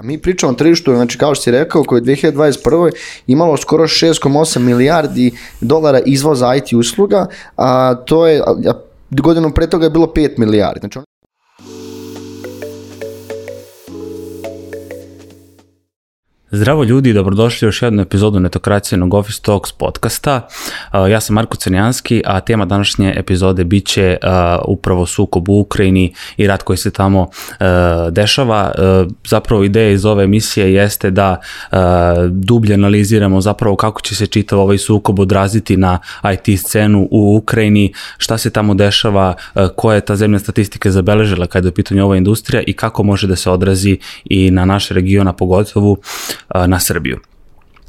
A mi pričamo o tržištu, znači kao što si rekao, koje je 2021. imalo skoro 6,8 milijardi dolara izvoza IT usluga, a to je, a godinu pre toga je bilo 5 milijardi. Znači, Zdravo ljudi, dobrodošli u još jednu epizodu Netokracijenog Office Talks podcasta. Ja sam Marko Crnjanski, a tema današnje epizode bit će upravo sukob u Ukrajini i rat koji se tamo dešava. Zapravo ideja iz ove emisije jeste da dublje analiziramo zapravo kako će se čitav ovaj sukob odraziti na IT scenu u Ukrajini, šta se tamo dešava, koja je ta zemlja statistike zabeležila kada je u pitanju ova industrija i kako može da se odrazi i na naš region, a pogotovo na Srbiju.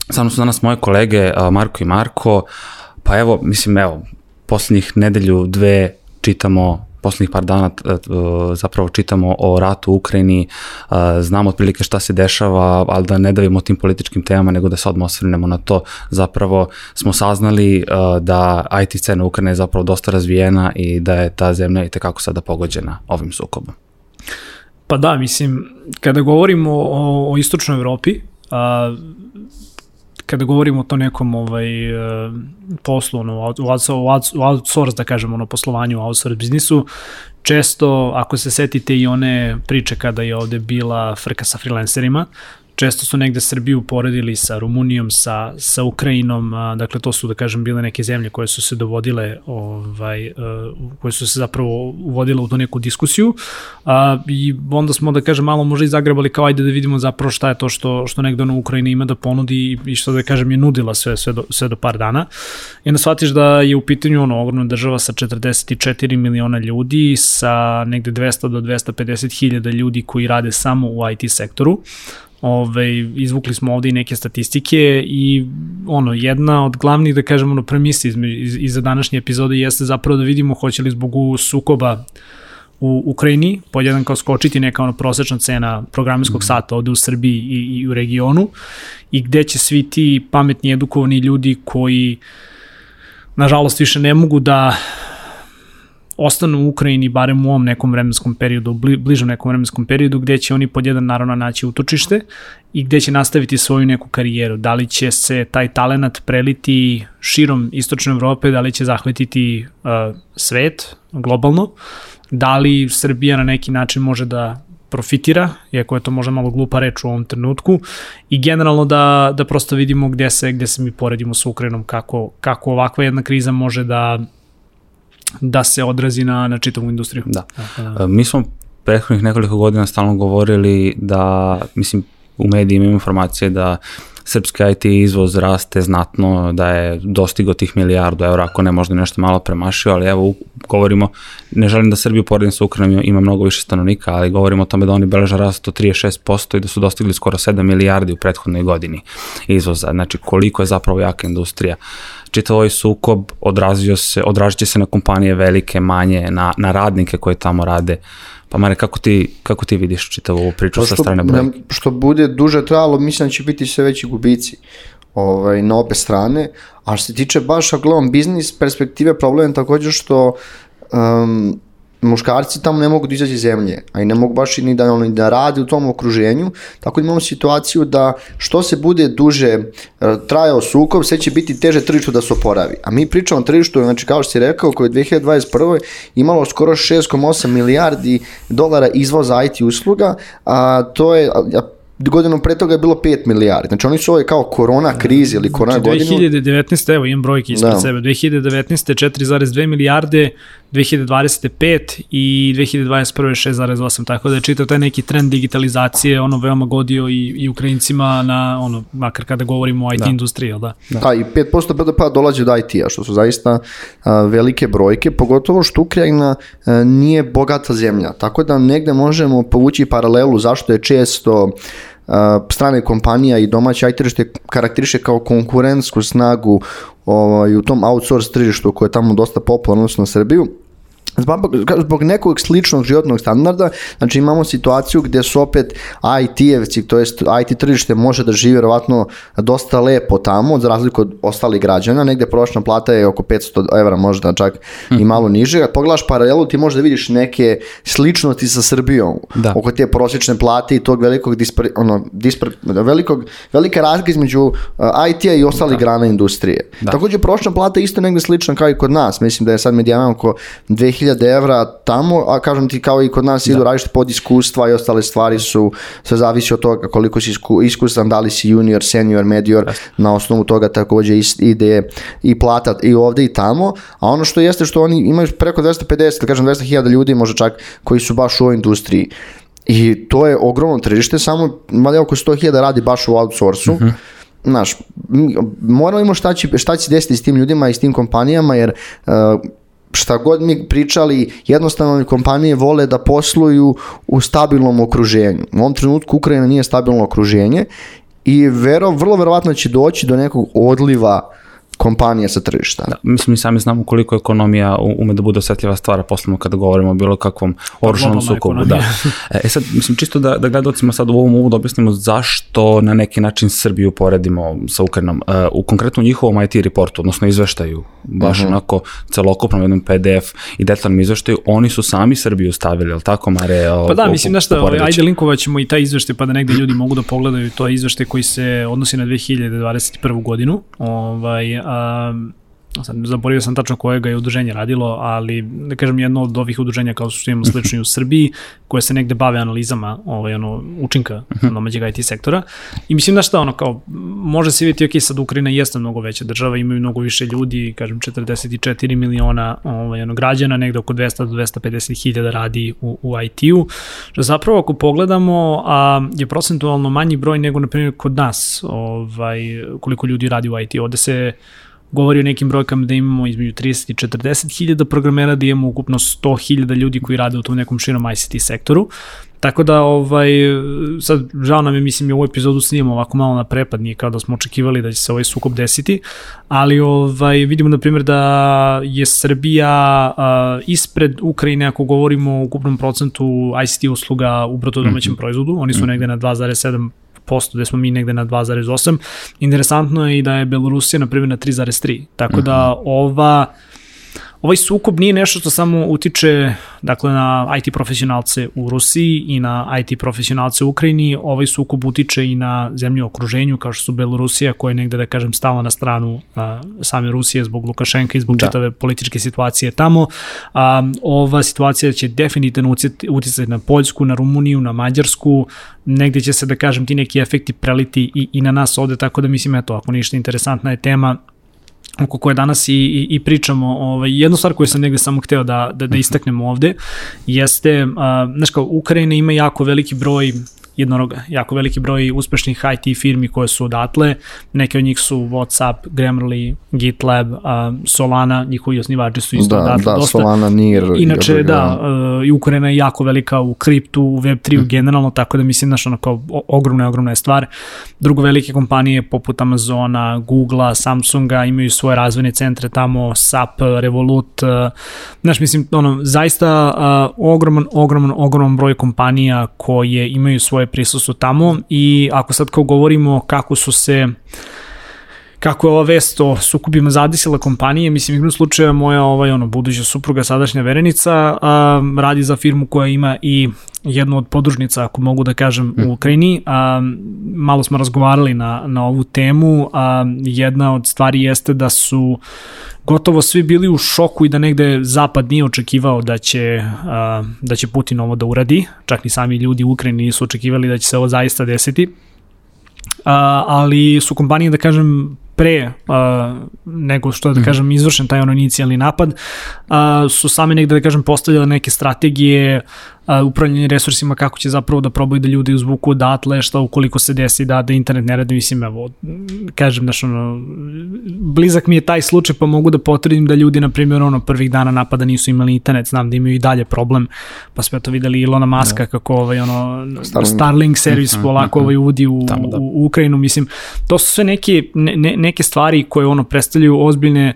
Samo su danas moje kolege Marko i Marko, pa evo, mislim, evo, poslednjih nedelju, dve čitamo poslednjih par dana zapravo čitamo o ratu u Ukrajini, znamo otprilike šta se dešava, ali da ne davimo tim političkim temama, nego da se odmah osvrnemo na to. Zapravo smo saznali da IT scena Ukrajine je zapravo dosta razvijena i da je ta zemlja i tekako sada pogođena ovim sukobom. Pa da, mislim, kada govorimo o, o istočnoj Evropi, a, kada govorimo o to nekom ovaj, poslu, ono, u outsource, da kažemo, ono, poslovanju, u outsource biznisu, često, ako se setite i one priče kada je ovde bila frka sa freelancerima, često su negde Srbiju poredili sa Rumunijom, sa, sa Ukrajinom, a, dakle to su da kažem bile neke zemlje koje su se dovodile, ovaj, a, koje su se zapravo uvodile u tu neku diskusiju a, i onda smo da kažem malo možda i zagrebali kao ajde da vidimo zapravo šta je to što, što negde ono Ukrajina ima da ponudi i što da kažem je nudila sve, sve, do, sve do par dana. I onda shvatiš da je u pitanju ono ogromna država sa 44 miliona ljudi, sa negde 200 do 250 hiljada ljudi koji rade samo u IT sektoru, Ove, izvukli smo ovde i neke statistike i ono, jedna od glavnih, da kažemo, ono, premisa iz, iz, iza današnje epizode jeste zapravo da vidimo hoće li zbog sukoba u Ukrajini, podjedan kao skočiti neka ono prosečna cena programerskog mm. sata ovde u Srbiji i, i u regionu i gde će svi ti pametni, edukovani ljudi koji nažalost više ne mogu da ostanu u Ukrajini barem u ovom nekom vremenskom periodu, bli, bližom nekom vremenskom periodu gde će oni pod jedan naravno naći utočište i gde će nastaviti svoju neku karijeru. Da li će se taj talenat preliti širom istočne Evrope, da li će zahvatiti uh, svet globalno, da li Srbija na neki način može da profitira, iako je to možda malo glupa reč u ovom trenutku, i generalno da, da prosto vidimo gde se, gde se mi poredimo sa Ukrajinom, kako, kako ovakva jedna kriza može da da se odrazi na, na čitavu industriju. Da. da. Mi smo prethodnih nekoliko godina stalno govorili da, mislim, u medijima imamo informacije da srpski IT izvoz raste znatno, da je dostigo tih milijardu evra, ako ne možda nešto malo premašio, ali evo govorimo, ne želim da Srbiju poredim sa Ukrajinom, ima mnogo više stanovnika, ali govorimo o tome da oni beleža rast od 36% i da su dostigli skoro 7 milijardi u prethodnoj godini izvoza. Znači koliko je zapravo jaka industrija. Čitav ovaj sukob odrazio se, odražit će se na kompanije velike, manje, na, na radnike koje tamo rade. Pa Mare, kako ti, kako ti vidiš čitavu ovu priču pa što, sa strane broja? Što bude duže trajalo, mislim da će biti sve veći gubici ovaj, na obe strane, a što se tiče baš, ako gledam biznis perspektive, problem je takođe što um, muškarci tamo ne mogu da izađe iz zemlje, a i ne mogu baš ni da, ono, da rade u tom okruženju, tako da imamo situaciju da što se bude duže e, trajao sukob, sve će biti teže tržištu da se oporavi. A mi pričamo o tržištu, znači kao što si rekao, koje je 2021. imalo skoro 6,8 milijardi dolara izvoza IT usluga, a to je, a, godinu pre toga je bilo 5 milijardi. Znači oni su ovaj kao korona krize ili korona znači, godinu. 2019. evo imam brojke ispred da. sebe. 2019. 4,2 milijarde, 2025 i 2021. 6,8. Tako da je čitav taj neki trend digitalizacije ono veoma godio i, i Ukrajincima na ono, makar kada govorimo o IT da. industriji, da? Da, da i 5% BDP dolazi od IT-a, što su zaista a, velike brojke, pogotovo što Ukrajina a, nije bogata zemlja. Tako da negde možemo povući paralelu zašto je često strane kompanija i domaće IT tržište karakteriše kao konkurentsku snagu ovaj, u tom outsource tržištu koje je tamo dosta popularno, odnosno na Srbiju, Zbog, zbog nekog sličnog životnog standarda, znači imamo situaciju gde su opet IT-evci, to jest IT tržište može da živi verovatno dosta lepo tamo, za razliku od ostalih građana, negde prošna plata je oko 500 evra, možda čak i malo niže. Kad pogledaš paralelu, ti možda vidiš neke sličnosti sa Srbijom, Da. oko te prosječne plate i tog velikog dispre, ono, dispre, velikog, velika razlika između uh, IT-a i ostalih grana industrije. Da. Takođe, prosječna plata je isto negde slična kao i kod nas. Mislim da je sad medijana oko 2000 evra tamo, a kažem ti kao i kod nas idu različite pod iskustva i ostale stvari su, sve zavisi od toga koliko si isku, iskusan, da li si junior, senior, medior, na osnovu toga takođe ide i plata i ovde i tamo, a ono što jeste što oni imaju preko 250, da kažem 200.000 ljudi možda čak koji su baš u ovoj industriji. I to je ogromno tržište, samo mada oko 100.000 radi baš u outsourcu. Znaš, mi- moramo imamo šta će, šta će desiti s tim ljudima i s tim kompanijama, jer uh, šta god mi pričali, jednostavno kompanije vole da posluju u stabilnom okruženju. U ovom trenutku Ukrajina nije stabilno okruženje i vero, vrlo verovatno će doći do nekog odliva kompanija sa tržišta. Da, mislim, mi sami znamo koliko ekonomija ume da bude osetljiva stvar, posebno kada govorimo o bilo kakvom oružanom globalna sukobu. Da. ekonomija. E sad, mislim, čisto da, da gledalcima sad u ovom uvodu objasnimo zašto na neki način Srbiju poredimo sa Ukrajinom. E, u konkretno njihovom IT reportu, odnosno izveštaju, baš Mhm. onako celokupnom jednom PDF i detaljnom izveštaju, oni su sami Srbiju stavili, ali tako, Mare? o- Pa da, o- mislim, nešto, poredeći? ajde linkovat ćemo i taj izveštaj pa da negde ljudi mogu da pogledaju to izveštaj koji se odnosi na 2021. godinu. Ovaj, a, sad zaboravio sam tačno kojega je udruženje radilo, ali da kažem jedno od ovih udruženja kao što imamo slično i u Srbiji, koje se negde bave analizama ovaj, ono, učinka domaćeg IT sektora. I mislim da šta ono kao, može se vidjeti, ok, sad Ukrajina jeste mnogo veća država, imaju mnogo više ljudi, kažem 44 miliona ovaj, ono, građana, negde oko 200 do 250 hiljada radi u, u IT-u, zapravo ako pogledamo a, je procentualno manji broj nego na primjer kod nas, ovaj, koliko ljudi radi u IT. Ovde se govori o nekim brojkama da imamo između 30 i 40 hiljada programera, da imamo ukupno 100 hiljada ljudi koji rade u tom nekom širom ICT sektoru. Tako da, ovaj, sad, žao nam je, mislim, i ovu epizodu snimamo ovako malo na prepad, nije kao da smo očekivali da će se ovaj sukob desiti, ali ovaj, vidimo, na primjer, da je Srbija a, ispred Ukrajine, ako govorimo o ukupnom procentu ICT usluga u bruto domaćem proizvodu, oni su negde na 2,7 posto, gde smo mi negde na 2,8. Interesantno je i da je Belorusija, na primjer, na 3,3. Tako da ova ovaj sukob nije nešto što samo utiče dakle, na IT profesionalce u Rusiji i na IT profesionalce u Ukrajini, ovaj sukob utiče i na zemlje u okruženju kao što su Belorusija koja je negde da kažem stala na stranu a, same Rusije zbog Lukašenka i zbog Da. čitave političke situacije tamo. A, ova situacija će definitivno uticati na Poljsku, na Rumuniju, na Mađarsku, negde će se da kažem ti neki efekti preliti i, i na nas ovde, tako da mislim eto, ako ništa interesantna je tema, oko koje danas i, i, i pričamo, ovaj, jednu stvar koju sam negde samo hteo da, da, da istaknem ovde, jeste, uh, znaš kao, Ukrajina ima jako veliki broj jednoroga, jako veliki broj uspešnih IT firmi koje su odatle, neke od njih su Whatsapp, Grammarly, GitLab, Solana, njihovi osnivači su isto Da, odatle. da, dosta, Solana, NIR. Inače, i- da, uh, i Ukrajina je jako velika u kriptu, u Web3 generalno, tako da mislim, znaš, ono kao o- ogromna, ogromna je stvar. Drugo, velike kompanije poput Amazona, Googlea, Samsunga imaju svoje razvojne centre tamo, SAP, Revolut, uh, znaš, mislim, ono, zaista uh, ogroman, ogroman, ogroman broj kompanija koje imaju svoje prisustvo tamo i ako sad kao govorimo kako su se kako je ova vest o sukubima zadesila kompanije, mislim, igrom slučaja moja ovaj, ono, buduća supruga, sadašnja verenica, a, radi za firmu koja ima i jednu od podružnica, ako mogu da kažem, u Ukrajini. A, malo smo razgovarali na, na ovu temu. A, jedna od stvari jeste da su gotovo svi bili u šoku i da negde Zapad nije očekivao da će, a, da će Putin ovo da uradi. Čak ni sami ljudi u Ukrajini nisu očekivali da će se ovo zaista desiti. A, ali su kompanije, da kažem, pre a, nego što je, da kažem, izvršen taj ono inicijalni napad, a, su same negde, da kažem, postavljale neke strategije a, upravljanje resursima, kako će zapravo da probaju da ljudi uzvuku odatle, šta ukoliko se desi da, da internet ne radi, mislim, evo, kažem, znaš, ono, blizak mi je taj slučaj, pa mogu da potvrdim da ljudi, na primjer, ono, prvih dana napada nisu imali internet, znam da imaju i dalje problem, pa smo to videli Ilona Maska, kako ovaj, ono, Starlink, Starlink. Starlink servis polako ovaj uvodi u, Tamo, da. u, Ukrajinu, mislim, to su sve neke, ne, ne, neke stvari koje ono predstavljaju ozbiljne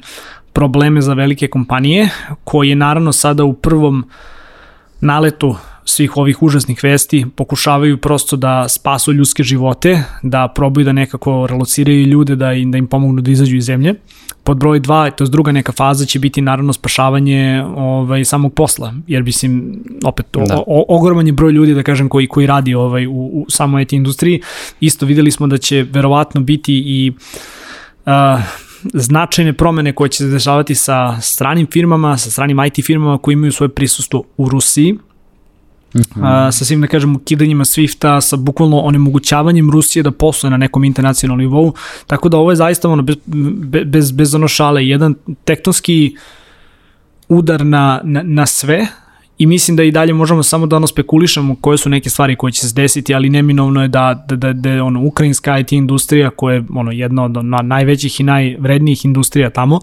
probleme za velike kompanije, koje naravno sada u prvom naletu svih ovih užasnih vesti pokušavaju prosto da spasu ljudske živote, da probaju da nekako relociraju ljude, da im, da im pomognu da izađu iz zemlje. Pod broj 2, to je druga neka faza, će biti naravno spašavanje ovaj, samog posla, jer mislim, opet, da. o, ogroman je broj ljudi, da kažem, koji, koji radi ovaj, u, u samoj IT industriji. Isto videli smo da će verovatno biti i uh, značajne promene koje će se dešavati sa stranim firmama, sa stranim IT firmama koji imaju svoje prisustvo u Rusiji, Mm -hmm. a, sa svim, da kažem, ukidanjima Swifta, sa bukvalno onemogućavanjem Rusije da posluje na nekom internacionalnom nivou, tako da ovo je zaista ono, bez, bez, bez ono šale, jedan tektonski udar na, na, na sve, i mislim da i dalje možemo samo da ono spekulišemo koje su neke stvari koje će se desiti, ali neminovno je da, da, da, da ono, ukrajinska IT industrija koja je ono, jedna od najvećih i najvrednijih industrija tamo,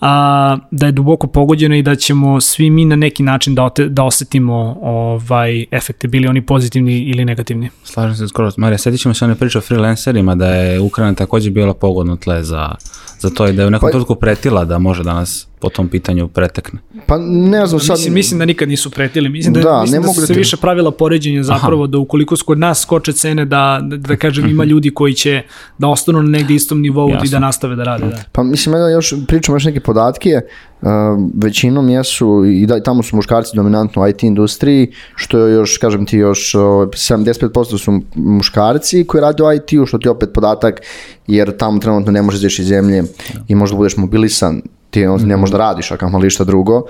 a, da je duboko pogođeno i da ćemo svi mi na neki način da, ote, da osetimo ovaj, efekte, bili oni pozitivni ili negativni. Slažem se skoro. Marija, setit ćemo se one priče o freelancerima, da je Ukrajina takođe bila pogodno tle za, za to i da je u nekom pa, trenutku pretila da može danas po tom pitanju pretekne. Pa ne znam sad... Mislim, mislim da nikad nisu pretili, mislim da, da, mislim ne da su da se više pravila poređenja zapravo Aha. da ukoliko kod nas skoče cene da, da, da kažem ima ljudi koji će da ostanu na negde istom nivou Jasno. i da nastave da rade. Da. Pa mislim da još pričamo još neke podatke, uh, većinom jesu i da, tamo su muškarci dominantno u IT industriji, što je još, kažem ti, još uh, 75% su muškarci koji rade u IT-u, što ti je opet podatak, jer tamo trenutno ne možeš izaći iz zemlje i možda budeš mobilisan ti ne možeš da radiš, a kamo šta drugo.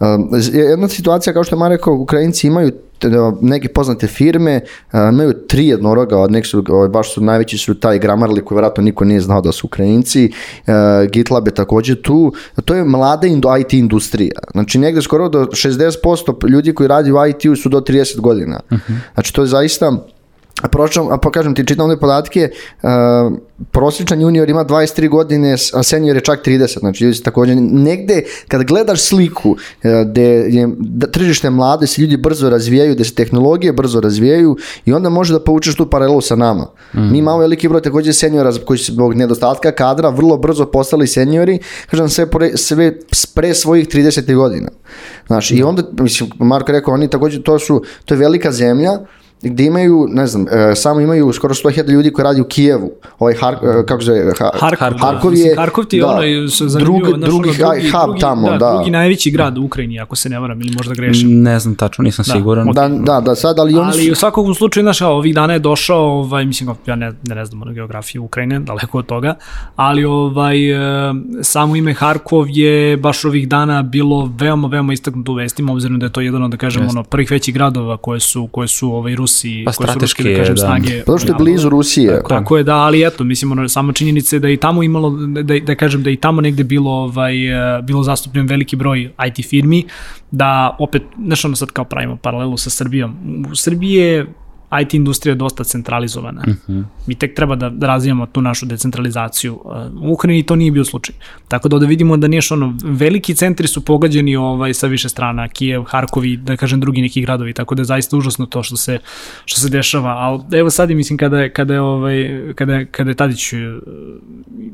Um, jedna situacija, kao što je rekao, Ukrajinci imaju neke poznate firme, uh, imaju tri jednoroga, od nek su, baš su najveći su taj Grammarly koji vjerojatno niko nije znao da su Ukrajinci, uh, GitLab je takođe tu, to je mlada IT industrija, znači negde skoro do 60% ljudi koji radi u IT-u su do 30 godina, uh mhm. -huh. znači to je zaista A pročam, a pokažem ti, čitam ovde podatke, uh, prosječan junior ima 23 godine, a senior je čak 30, znači ljudi takođe negde, kad gledaš sliku uh, gde je da, tržište mlade, se ljudi brzo razvijaju, gde se tehnologije brzo razvijaju i onda može da povučeš tu paralelu sa nama. Mm. Mi imamo veliki broj takođe seniora koji su zbog nedostatka kadra vrlo brzo postali seniori, kažem sve, pre, sve pre svojih 30 godina. Znaš, mm. i onda, mislim, Marko rekao, oni takođe, to su, to je velika zemlja, gde imaju, ne znam, e, samo imaju skoro 100.000 ljudi koji radi u Kijevu. Ovaj Har, e, kako se zove, ha, Harkov, Harkov je Harkov ti je da, ono zanimljivo, drugi, drugi, drugi, hub tamo, da, da. Drugi najveći grad u Ukrajini, ako se ne varam, ili možda grešim. Ne znam tačno, nisam da, siguran. Da, da, da, sad, ali oni Ali su... u svakom slučaju, znaš, ovih dana je došao, ovaj, mislim, ja ne, ne, ne znam ono geografiju Ukrajine, daleko od toga, ali ovaj, e, samo ime Harkov je baš ovih dana bilo veoma, veoma istaknuto u vestima, obzirom da je to jedan od, da kažem, ono, prvih većih gradova koje su, koje su ovaj, Rusi, pa, koje su strateški da kažem, da. snage. Pa što je blizu Rusije. Tako, tako je, da, ali eto, mislim, ono, sama činjenica je da i tamo imalo, da, da kažem, da i tamo negde bilo, ovaj, eh, bilo zastupljen veliki broj IT firmi, da opet, znaš ono sad kao pravimo paralelu sa Srbijom. U Srbiji je IT industrija je dosta centralizovana. Uh mhm. -huh. Mi tek treba da, da razvijamo tu našu decentralizaciju. U Ukrajini to nije bio slučaj. Tako da ovde vidimo da nije ono, veliki centri su pogađeni ovaj, sa više strana, Kijev, Harkovi, da kažem drugi neki gradovi, tako da je zaista užasno to što se, što se dešava. Ali evo sad je, mislim, kada je, kada je, ovaj, kada je, kada je Tadić uh,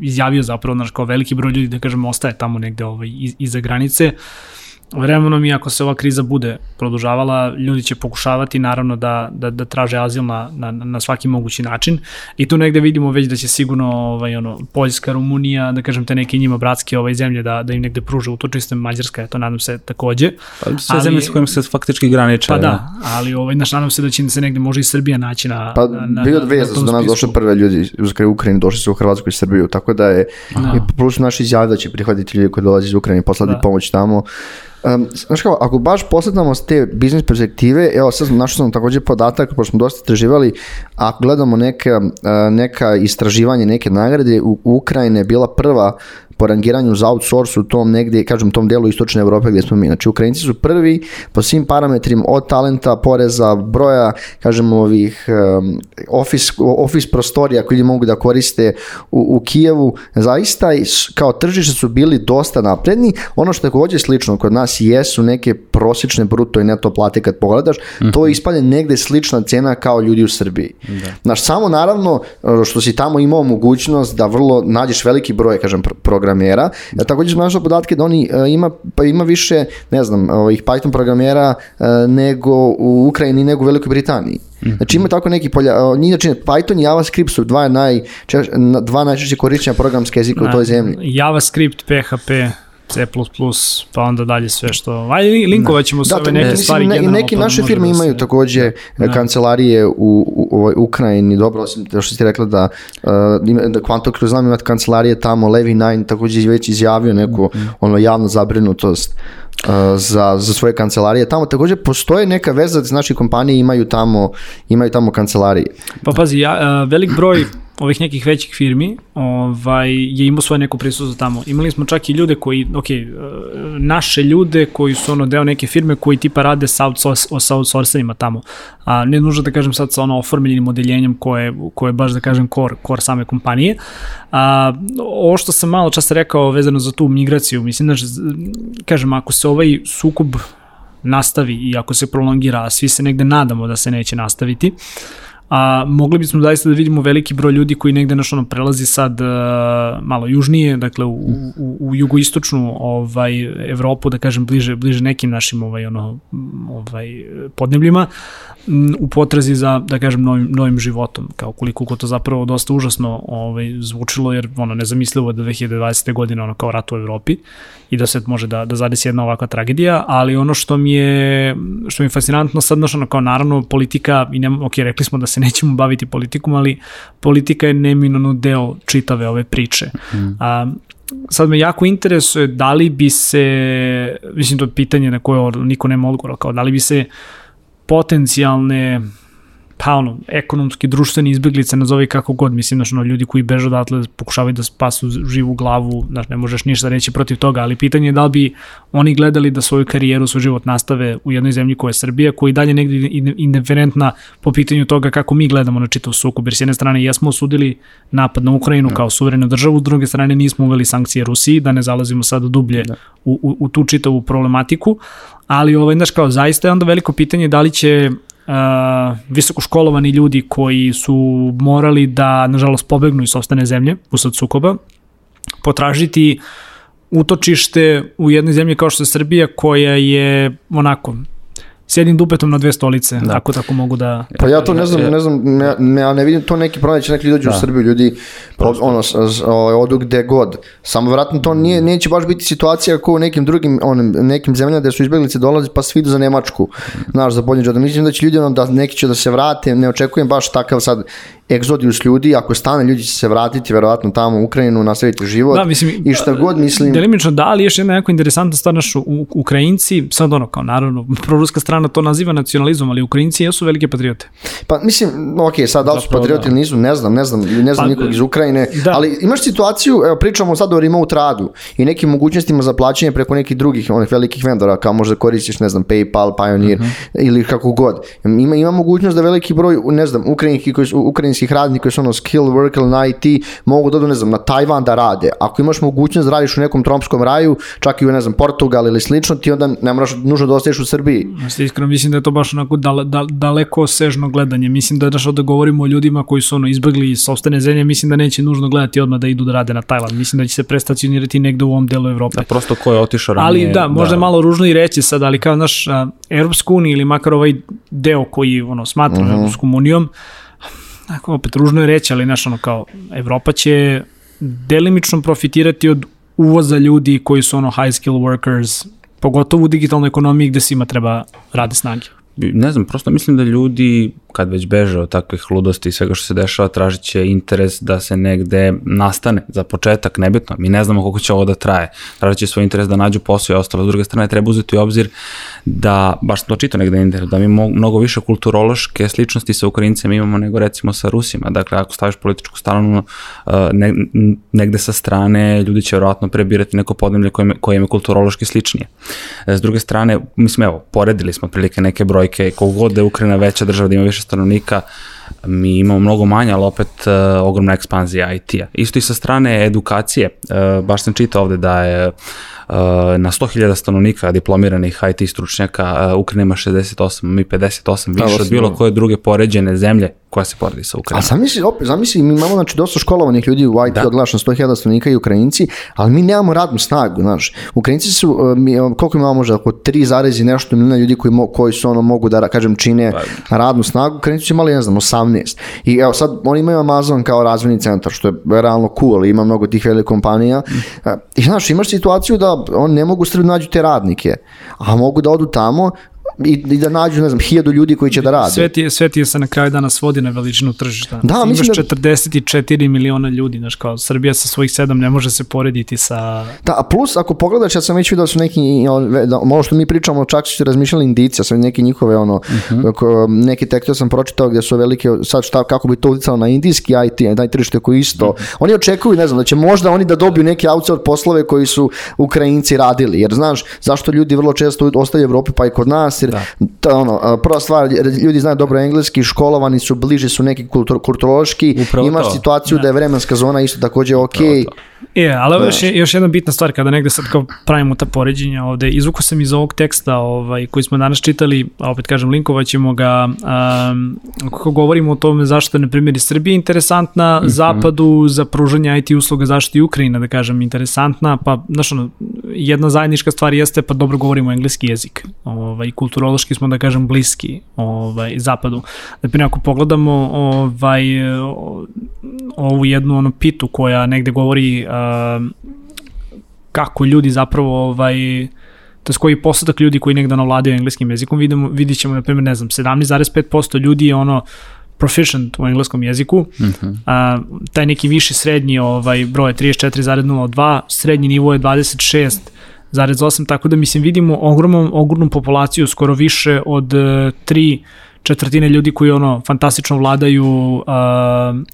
izjavio zapravo, znaš, kao veliki broj ljudi, da kažem, ostaje tamo negde ovaj, iz, iza granice, uh, vremenom i ako se ova kriza bude produžavala, ljudi će pokušavati naravno da, da, da traže azil na, na, na svaki mogući način i tu negde vidimo već da će sigurno ovaj, ono, Poljska, Rumunija, da kažem te neke njima bratske ovaj, zemlje da, da im negde pruže utočiste, Mađarska je to nadam se takođe. Pa, sve ali, zemlje s kojim se faktički graniče. Pa da, ali ovaj, naš, nadam se da će se negde može i Srbija naći na Pa na, na, bio dve, da su do nas došle prve ljudi iz Ukrajine, došli su u Hrvatsku i Srbiju, tako da je, da. i plus naši izjavi da će prihvatiti ljudi koji dolaze iz Ukrajine, poslati da. pomoć tamo. Um, znaš kao, ako baš posledamo s te biznis perspektive, evo sad sam našao sam takođe podatak, pošto smo dosta istraživali, ako gledamo neka, neka istraživanje, neke nagrade, u Ukrajine je bila prva po rangiranju za outsource u tom negde, kažem, tom delu istočne Evrope gde smo mi. Znači, Ukrajinci su prvi po svim parametrima od talenta, poreza, broja, kažem, ovih um, office, office prostorija koji mogu da koriste u, u Kijevu. Zaista, kao tržište su bili dosta napredni. Ono što je takođe slično kod nas jesu neke prosječne bruto i neto plate kad pogledaš, to je ispalje negde slična cena kao ljudi u Srbiji. Znaš, samo naravno e, što si tamo imao mogućnost da vrlo nađeš veliki broj, kažem, pr- programera, ja također smo našli podatke da oni e, ima, pa ima više, ne znam, ovih Python programera e, nego u Ukrajini, nego u Velikoj Britaniji. Znači ima tako neki polja, e, znači Python i JavaScript su dva, naj, dva najčešće korišćenja programske jezika u toj zemlji. JavaScript, PHP, C++, pa onda dalje sve što... Ajde, linkovat ćemo sve Da, ove neke neke stvari. ne, neke naše firme da se- imaju takođe Da. kancelarije u, u, u Ukrajini, dobro, osim to što si ti rekla da, uh, da kroz znam imati kancelarije tamo, Levi Nine takođe je već izjavio neku Mhm. ono javnu zabrinutost uh, za, za svoje kancelarije. Tamo takođe postoje neka veza da naše kompanije imaju tamo, imaju tamo kancelarije. Pa pazi, ja, a, velik broj ovih nekih većih firmi ovaj, je imao svoje neko prisustvo tamo. Imali smo čak i ljude koji, ok, e, naše ljude koji su ono deo neke firme koji tipa rade sa, outsource, tamo. A ne nužno da kažem sad sa ono oformljenim odeljenjem koje, koje je baš da kažem core, core same kompanije. A, ovo što sam malo čas rekao vezano za tu migraciju, mislim da, kažem, ako se ovaj sukob nastavi i ako se prolongira, svi se negde nadamo da se neće nastaviti, a mogli bismo zaista da vidimo veliki broj ljudi koji negde naš ono prelazi sad uh, malo južnije, dakle u, u, u jugoistočnu ovaj Evropu, da kažem bliže bliže nekim našim ovaj ono ovaj podnebljima u potrazi za da kažem novim novim životom, kao koliko ko to zapravo dosta užasno ovaj zvučilo jer ono nezamislivo je da 2020. godine ono kao rat u Evropi i da se može da da zadesi jedna ovakva tragedija, ali ono što mi je što mi je fascinantno sad znaš, ono kao naravno politika i ne, ok, rekli smo da se nećemo baviti politikom, ali politika je neminovno deo čitave ove priče. Mm. A, sad me jako interesuje da li bi se, mislim to je pitanje na koje niko nema odgovora, kao da li bi se potencijalne pa ono, ekonomski, društveni izbeglice, nazovi kako god, mislim, znaš, ono, ljudi koji beže odatle pokušavaju da spasu živu glavu, znaš, ne možeš ništa reći protiv toga, ali pitanje je da li bi oni gledali da svoju karijeru, svoj život nastave u jednoj zemlji koja je Srbija, koja je dalje negdje indiferentna po pitanju toga kako mi gledamo na čitav sukob, jer s jedne strane jesmo osudili napad na Ukrajinu kao suverenu državu, s druge strane nismo uveli sankcije Rusiji, da ne zalazimo sad dublje u, u, u tu čitavu problematiku, ali ovaj, znaš, kao zaista je onda veliko pitanje da li će uh, visokoškolovani ljudi koji su morali da, nažalost, pobegnu iz sobstvene zemlje usad sukoba, potražiti utočište u jednoj zemlji kao što je Srbija koja je onako s jednim dupetom na dve stolice, da. ako tako mogu da... Pa ja to ne znam, ne znam, ne, ne, ja ne vidim to neki problem, da će neki ljudi dođu da. u Srbiju, ljudi Prosto. ono, s, s, odu gde god. Samo vjerojatno to nije, neće baš biti situacija kao u nekim drugim, onim, nekim zemljama gde su izbjeglice dolazi pa svi idu za Nemačku, znaš, za bolje da Mislim da će ljudi ono, da neki će da se vrate, ne očekujem baš takav sad egzodijus ljudi, ako stane ljudi će se vratiti verovatno tamo u Ukrajinu, nastaviti život da, mislim, i šta god mislim. Delimično da, ali još jedna jako interesantna stvar naš u, Ukrajinci, sad ono kao naravno, proruska strana to naziva nacionalizmom, ali Ukrajinci jesu velike patriote. Pa mislim, ok, sad da li su patrioti ili da. nisu, ne znam, ne znam, ne znam pa, nikog iz Ukrajine, da. ali imaš situaciju, evo pričamo sad o remote radu i nekim mogućnostima za plaćanje preko nekih drugih onih velikih vendora, kao možda koristiš, ne znam, PayPal, Pioneer uh -huh. ili kako god. Ima, ima mogućnost da veliki broj, ne znam, ukrajinski koji su, ukrajinskih radnika koji su ono skill worker na IT mogu da odu, ne znam, na Tajvan da rade. Ako imaš mogućnost da radiš u nekom tropskom raju, čak i u, ne znam, Portugal ili slično, ti onda ne moraš nužno da ostaješ u Srbiji. Iskreno mislim da je to baš onako dale, dale, daleko sežno gledanje. Mislim da daš da govorimo o ljudima koji su ono izbegli iz sobstvene zemlje, mislim da neće nužno gledati odmah da idu da rade na Tajland. Mislim da će se prestacionirati negde u ovom delu Evrope. Da, prosto ko je otišao ranije. Ali da, možda da. malo ružno i reći sad, ali kao naš Evropsku uniju ili makar ovaj deo koji ono, smatram uh -huh. Evropskom unijom, ako opet ružno je reći, ali znaš ono kao Evropa će delimično profitirati od uvoza ljudi koji su ono high skill workers, pogotovo u digitalnoj ekonomiji gde svima treba rade snage. Ne znam, prosto mislim da ljudi kad već beže od takvih ludosti i svega što se dešava, tražit će interes da se negde nastane za početak, nebitno. Mi ne znamo koliko će ovo da traje. Tražit će svoj interes da nađu posao i ostalo. S druge strane, treba uzeti u obzir da, baš to čito negde na internetu, da mi mnogo više kulturološke sličnosti sa Ukrajincima imamo nego recimo sa Rusima. Dakle, ako staviš političku stranu ne, negde sa strane, ljudi će verovatno prebirati neko podnemlje koje, koje im je kulturološki sličnije. S druge strane, mislim, evo, poredili smo prilike neke brojke, kogod da je Ukrajina veća država, da ima više stanovnika, mi imamo mnogo manje, ali opet uh, ogromna ekspanzija IT-a. Isto i sa strane edukacije, uh, baš sam čitao ovde da je uh, na 100.000 stanovnika diplomiranih IT stručnjaka, Ukrajina ima 68, mi 58, Da, više od osim bilo koje druge poređene zemlje koja se poredi sa A Ukrajinom. zamisli, opet, zamisli, mi imamo znači, dosta školovanih ljudi u IT, Da. da. odglašno 100.000 stanovnika i Ukrajinci, ali mi nemamo radnu snagu, znaš. Ukrajinci su, mi, koliko imamo možda, oko 3 zarezi nešto miliona ljudi koji, mo, koji su ono mogu da, kažem, čine Pa- radnu snagu, Ukrajinci su imali, ne znam, 18. I evo sad, oni imaju Amazon kao razvojni centar, što je realno cool, ima mnogo tih velikih kompanija. Uh, I znaš, imaš situaciju da oni ne mogu da nađu te radnike, a mogu da odu tamo i, i da nađu, ne znam, hiljadu ljudi koji će da rade. Sve ti, je, sve ti je se na kraju dana svodi na veličinu tržišta. Da, Imaš mislim da- 44 miliona ljudi, znaš kao Srbija sa svojih 7 ne može se porediti sa... Da, a plus ako pogledaš, ja sam već vidio da su neki, da, ono što mi pričamo, čak su razmišljali indici, ja sam neke njihove, ono, ko- neki tekstove sam pročitao gdje su velike, sad šta, kako bi to uticalo na indijski IT, taj tržište koji isto, oni očekuju, ne znam, da će možda oni da dobiju neke outsource poslove koji su Ukrajinci radili, jer znaš, zašto ljudi vrlo često ostaju u Evropi pa i kod nas, jer ta, ono, a, prva stvar, ljudi znaju dobro engleski, školovani su, bliže su neki kultur, kulturološki, Upravo imaš to. situaciju da je vremenska zona isto takođe ok, Je, ali evo još, je- još jedna bitna stvar kada negde sad kao pravimo ta poređenja ovde, izvukao sam iz ovog teksta ovaj, koji smo danas čitali, a opet kažem linkovat ćemo ga, um, kako govorimo o tome zašto je na primjer i Srbija interesantna, zapadu za pružanje IT usluga zašto i Ukrajina da kažem interesantna, pa znaš ono, jedna zajednička stvar jeste pa dobro govorimo engleski jezik, ovaj, kulturološki smo da kažem bliski ovaj, zapadu. Na primjer ako pogledamo ovaj, ovu jednu ono pitu koja negde govori um, kako ljudi zapravo ovaj to je koji postotak ljudi koji negde ono vladaju engleskim jezikom, vidimo, vidit ćemo, na primjer, ne znam, 17,5% ljudi je ono proficient u engleskom jeziku, uh -huh. a, taj neki viši srednji ovaj, broj je 34,02, srednji nivo je 26,8, tako da mislim vidimo ogromnu, ogromnu populaciju, skoro više od uh, 3 četvrtine ljudi koji ono fantastično vladaju uh,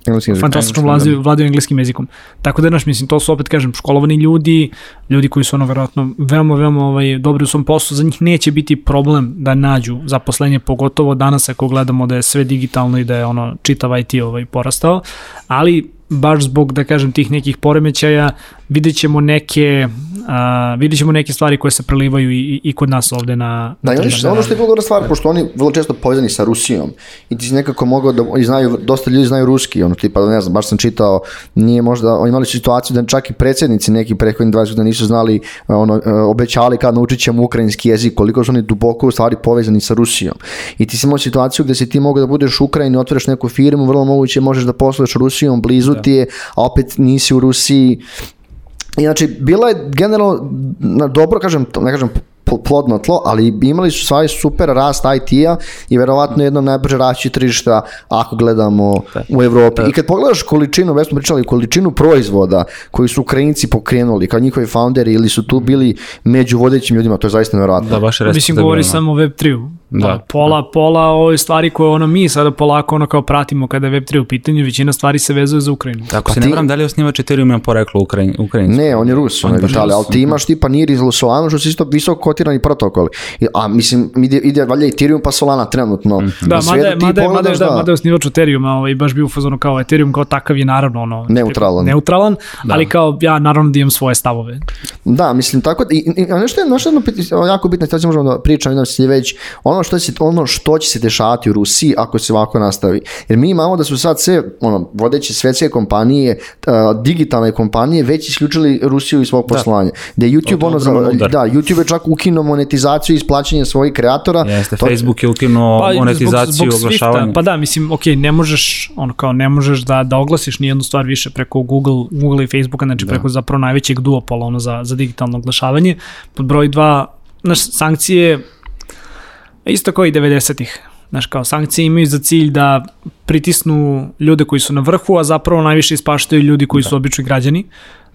jezik. fantastično vladaju, vladaju engleskim jezikom. Tako da, znaš, mislim, to su opet, kažem, školovani ljudi, ljudi koji su ono verovatno veoma, veoma ovaj, dobri u svom poslu, za njih neće biti problem da nađu zaposlenje, pogotovo danas ako gledamo da je sve digitalno i da je ono čitav IT ovaj, porastao, ali baš zbog, da kažem, tih nekih poremećaja, vidjet ćemo neke, a, vidjet ćemo neke stvari koje se prelivaju i, i kod nas ovde na, Da, na i oni, tržište ono što je bilo dobra stvar, pošto oni vrlo često povezani sa Rusijom i ti si nekako mogao da, i znaju, dosta ljudi znaju ruski, ono tipa, ne znam, baš sam čitao, nije možda, oni imali situaciju da čak i predsjednici neki prethodni 20 godina nisu znali, ono, e, obećali kad naučit ćemo ukrajinski jezik, koliko su oni duboko u stvari povezani sa Rusijom. I ti si imao situaciju gde si ti mogao da budeš u Ukrajini, otvoriš neku firmu, vrlo moguće možeš da posluješ Rusijom, blizu ti je, a opet nisi u Rusiji, I znači, bila je generalno, na dobro kažem, ne kažem pl- plodno tlo, ali imali su stvari super rast IT-a i verovatno jedno najbrže raći tržišta ako gledamo u Evropi. I kad pogledaš količinu, već smo pričali, količinu proizvoda koji su Ukrajinci pokrenuli, kao njihovi founderi ili su tu bili među vodećim ljudima, to je zaista nevjerojatno. Da, baš je Mislim, govori samo o Web3-u. Da, Da, pola, pola ove stvari koje ono mi sada polako ono kao pratimo kada je Web3 u pitanju, većina stvari se vezuje za Ukrajinu. Ako se ti- ne varam, da li je osnivač Ethereum ima poreklo Ukrajin, Ukrajinsko? Ne, on je Rus, on je Vitali, ali ti imaš tipa NIR iz Solana, što su isto visoko kotirani protokoli. A mislim, ide, ide valjda Ethereum pa Solana trenutno. Da, Na mada, je, svijetu ti mada, je, mada, je, pogledaš, da, mada je osnivač Ethereuma ovaj, baš bio u fazonu kao Ethereum kao takav je naravno ono, Neutralan. neutralan ali kao ja naravno da imam svoje stavove. Da, mislim tako da, i, i, a nešto je, nešto je jedno jako bitno, sad možemo da pričamo, jednom se već, ono što, se, ono što će se dešavati u Rusiji ako se ovako nastavi. Jer mi imamo da su sad sve, ono, vodeće svetske kompanije, uh, digitalne kompanije, već isključili Rusiju iz svog poslovanja. Da je YouTube, ono, za, da, YouTube je čak ukinuo monetizaciju i isplaćanje svojih kreatora. Jeste, To- Facebook je ukinuo Pa, monetizaciju, zbog, zbog oglašavanje. Swifta, pa da, mislim, ok, ne možeš, ono kao, ne možeš da, da oglasiš nijednu stvar više preko Google, Google i Facebooka, znači da. preko zapravo najvećeg duopola ono, za, za digitalno oglašavanje. Pod broj dva, znaš, sankcije, isto kao i 90-ih. Znaš, kao sankcije imaju za cilj da pritisnu ljude koji su na vrhu, a zapravo najviše ispaštaju ljudi koji su obični građani.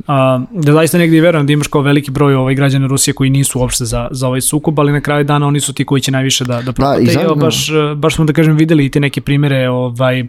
A, da zaista negdje verujem da imaš kao veliki broj ovaj građana Rusije koji nisu uopšte za, za ovaj sukob, ali na kraju dana oni su ti koji će najviše da, da propate. i I zanimljivo. baš, baš smo da kažem videli i te neke primere ovaj,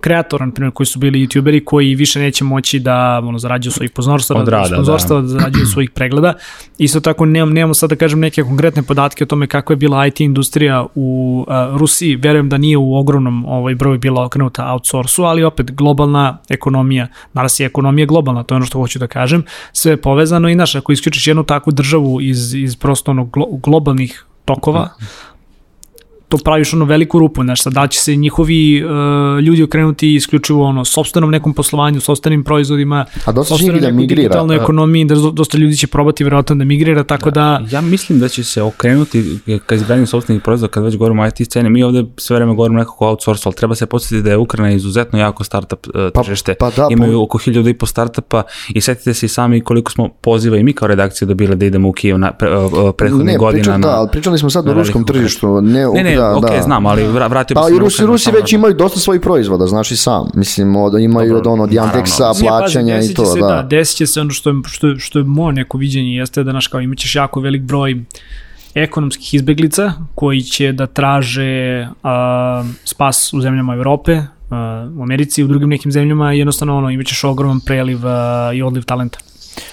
kreatora, na primjer, koji su bili youtuberi koji više neće moći da ono, zarađuju svojih pozorstva, Od rada, sponzorstva, da. da zarađuju svojih pregleda. Isto tako nemam, nemamo sad da kažem neke konkretne podatke o tome kakva je bila IT industrija u uh, Rusiji. Verujem da nije u ogromnom ovaj, broju bila okrenuta outsourcu, ali opet globalna ekonomija, danas je ekonomija globalna, to je ono što hoću da kažem, sve je povezano i naš, ako isključiš jednu takvu državu iz, iz prosto ono glo, globalnih tokova, to praviš ono veliku rupu, znaš, sad da će se njihovi uh, ljudi okrenuti isključivo ono sobstvenom nekom poslovanju, sobstvenim proizvodima, A dosta će njih da migrira. digitalnoj ekonomiji, da dosta ljudi će probati verovatno da migrira, tako da... da ja mislim da će se okrenuti ka izgradnju sobstvenih proizvoda kad već govorimo o IT scene. Mi ovde sve vreme govorimo nekako outsource, ali treba se podsjetiti da je Ukrajina izuzetno jako startup uh, tržište. Pa, pa da, Imaju pa... oko hiljada i po startupa i setite se i sami koliko smo poziva i mi kao redakcija dobili da idemo u Kijev na pre, uh, prethodnih ne, godina. Pričam, na, da, ali pričali smo sad o ruskom tržištu. Ne, ne, ne, da, okay, da. znam, ali vratio pa, i Rusi, Rusi već imaju dosta svojih proizvoda, znaš i sam. Mislim, od, imaju Dobro, od ono, od Yandeksa, plaćanja i to, se, da. da. Desit će se ono što je, što je, što je moje neko viđenje, jeste da, znaš, kao imaćeš jako velik broj ekonomskih izbeglica koji će da traže a, spas u zemljama Evrope, a, u Americi i u drugim nekim zemljama jednostavno ono, imaćeš ogroman preliv a, i odliv talenta.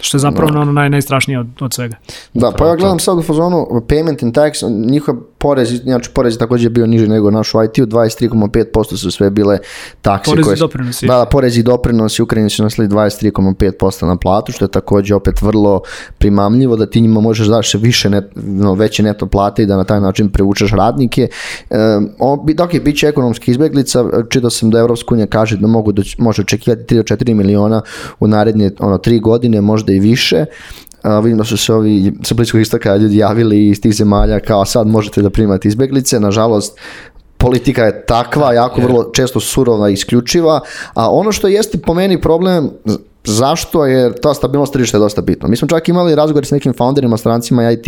Što je zapravo da. ono naj, najstrašnije od, od svega. Da, pa ja gledam sad u fazonu payment and tax, njihov porez, znači porez je bio niži nego naš u IT-u, 23,5% su sve bile takse. Porez koje, i doprinosi. Da, da, porez i doprinosi, Ukrajini su nasli 23,5% na platu, što je takođe opet vrlo primamljivo, da ti njima možeš daš više, net, no, veće neto plate i da na taj način privučeš radnike. E, dok je biće ekonomski izbeglica, čitao sam da Evropska unija kaže da mogu da može očekivati 3 do 4 miliona u naredne ono, 3 godine, možda i više. A, vidim da su se ovi sa bliskog istoka ljudi javili iz tih zemalja kao sad možete da primate izbeglice, nažalost politika je takva, jako vrlo često surova i isključiva, a ono što jeste po meni problem Zašto? Jer ta stabilnost tržišta je dosta bitna. Mi smo čak imali razgovor s nekim founderima, strancima IT,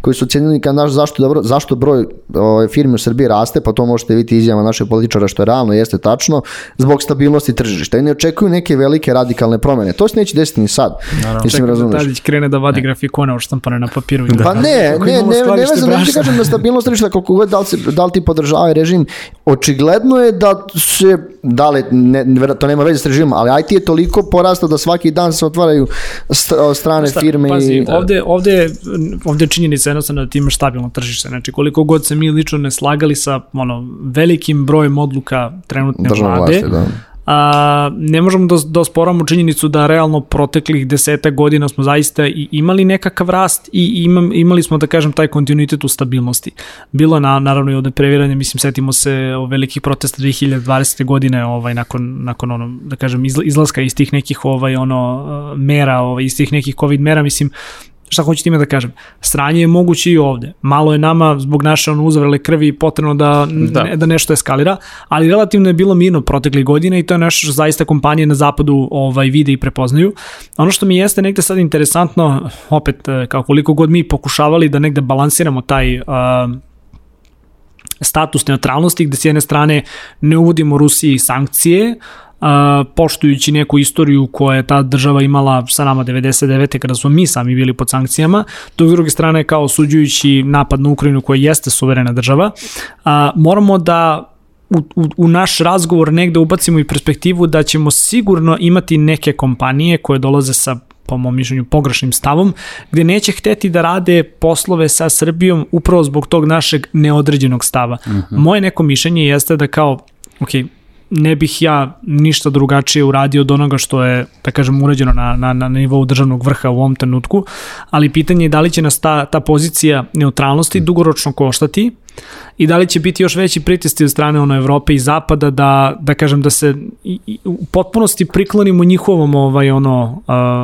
koji su ocenili kad naš zašto, dobro, zašto broj ove, firmi u Srbiji raste, pa to možete vidjeti izjava našeg političara što je realno, jeste tačno, zbog stabilnosti tržišta. I ne očekuju neke velike radikalne promene. To se neće desiti ni sad. Naravno, Mislim, da Tadić krene da vadi grafikone štampane na papiru. Da. Pa ne, ne, ne, ne, ne vezam, ne ti kažem da stabilnost tržišta, koliko god da li, se, da li ti podržava režim, očigledno je da se, da li, ne, to nema veze s režimom, ali IT je toliko porastao da svaki dan se otvaraju strane Šta, firme. Pazi, i... ovde, ovde, ovde je činjenica jednostavno da ti imaš stabilno tržište. Znači, koliko god se mi lično ne slagali sa ono, velikim brojem odluka trenutne Državne vlade, vlasti, da a, ne možemo da, da osporamo činjenicu da realno proteklih deseta godina smo zaista i imali nekakav rast i imam, imali smo, da kažem, taj kontinuitet u stabilnosti. Bilo je na, naravno i ovde previranje, mislim, setimo se o velikih protesta 2020. godine, ovaj, nakon, nakon ono, da kažem, izlaska iz tih nekih ovaj, ono, mera, ovaj, iz tih nekih COVID mera, mislim, šta hoću time da kažem, sranje je moguće i ovde. Malo je nama zbog naše ono uzavrele krvi potrebno da, da. Ne, da nešto eskalira, ali relativno je bilo mirno protekle godine i to je nešto što zaista kompanije na zapadu ovaj, vide i prepoznaju. Ono što mi jeste negde sad interesantno, opet e, kao koliko god mi pokušavali da negde balansiramo taj uh, status neutralnosti gde s jedne strane ne uvodimo Rusiji sankcije, a, poštujući neku istoriju koja je ta država imala sa nama 99. kada smo mi sami bili pod sankcijama, dok s druge strane kao osuđujući napad na Ukrajinu koja jeste suverena država, a, moramo da u, u, u naš razgovor negde ubacimo i perspektivu da ćemo sigurno imati neke kompanije koje dolaze sa po mom mišljenju pogrešnim stavom, gde neće hteti da rade poslove sa Srbijom upravo zbog tog našeg neodređenog stava. Uh -huh. Moje neko mišljenje jeste da kao, ok, ne bih ja ništa drugačije uradio od onoga što je, da kažem, urađeno na, na, na nivou državnog vrha u ovom trenutku, ali pitanje je da li će nas ta, ta pozicija neutralnosti dugoročno koštati i da li će biti još veći pritisci od strane ono Evrope i Zapada da da kažem da se u potpunosti priklonimo njihovom ovaj ono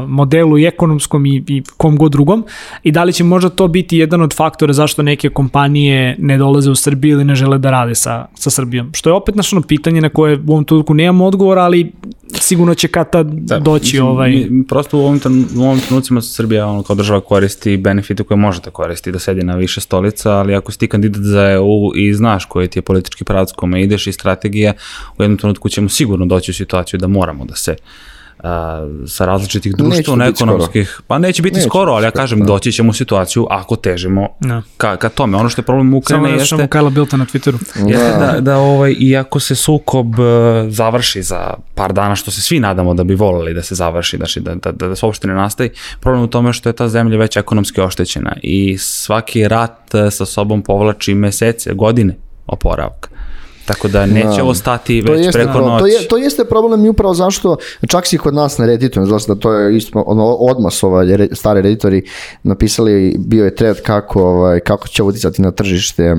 modelu i ekonomskom i, i kom god drugom i da li će možda to biti jedan od faktora zašto neke kompanije ne dolaze u Srbiju ili ne žele da rade sa, sa Srbijom. Što je opet naš ono pitanje na koje u ovom trenutku nemamo odgovor, ali sigurno će kad tad da, doći mislim, ovaj... Mi, prosto u ovom, u ovom trenucima Srbija ono, kao država koristi benefite koje može da koristi, da sedi na više stolica, ali ako si ti kandidat za EU i znaš koji ti je politički pravac kome ideš i strategija, u jednom trenutku ćemo sigurno doći u situaciju da moramo da se sa različitih Neće društveno ekonomskih, pa neće biti Neće skoro, ali ja biti skoro, kažem da. doći ćemo u situaciju ako težimo Da. ka, ka tome. Ono što je problem Samo Ukrajine da jeste... što Kajla Bilta na Twitteru. Jeste da, da ovaj, iako se sukob e, završi za par dana, što se svi nadamo da bi voleli da se završi, znači da, da, da, da se uopšte ne nastavi, problem u tome što je ta zemlja već ekonomski oštećena i svaki rat e, sa sobom povlači mesece, godine oporavka. Tako da neće Da. ovo stati To već jeste, preko noći. to, je, to jeste problem i upravo zašto čak si kod nas na Redditu, znači da to je isto ono, odmas ovaj, re- stari redditori napisali, bio je thread kako, ovaj, kako će uticati na tržište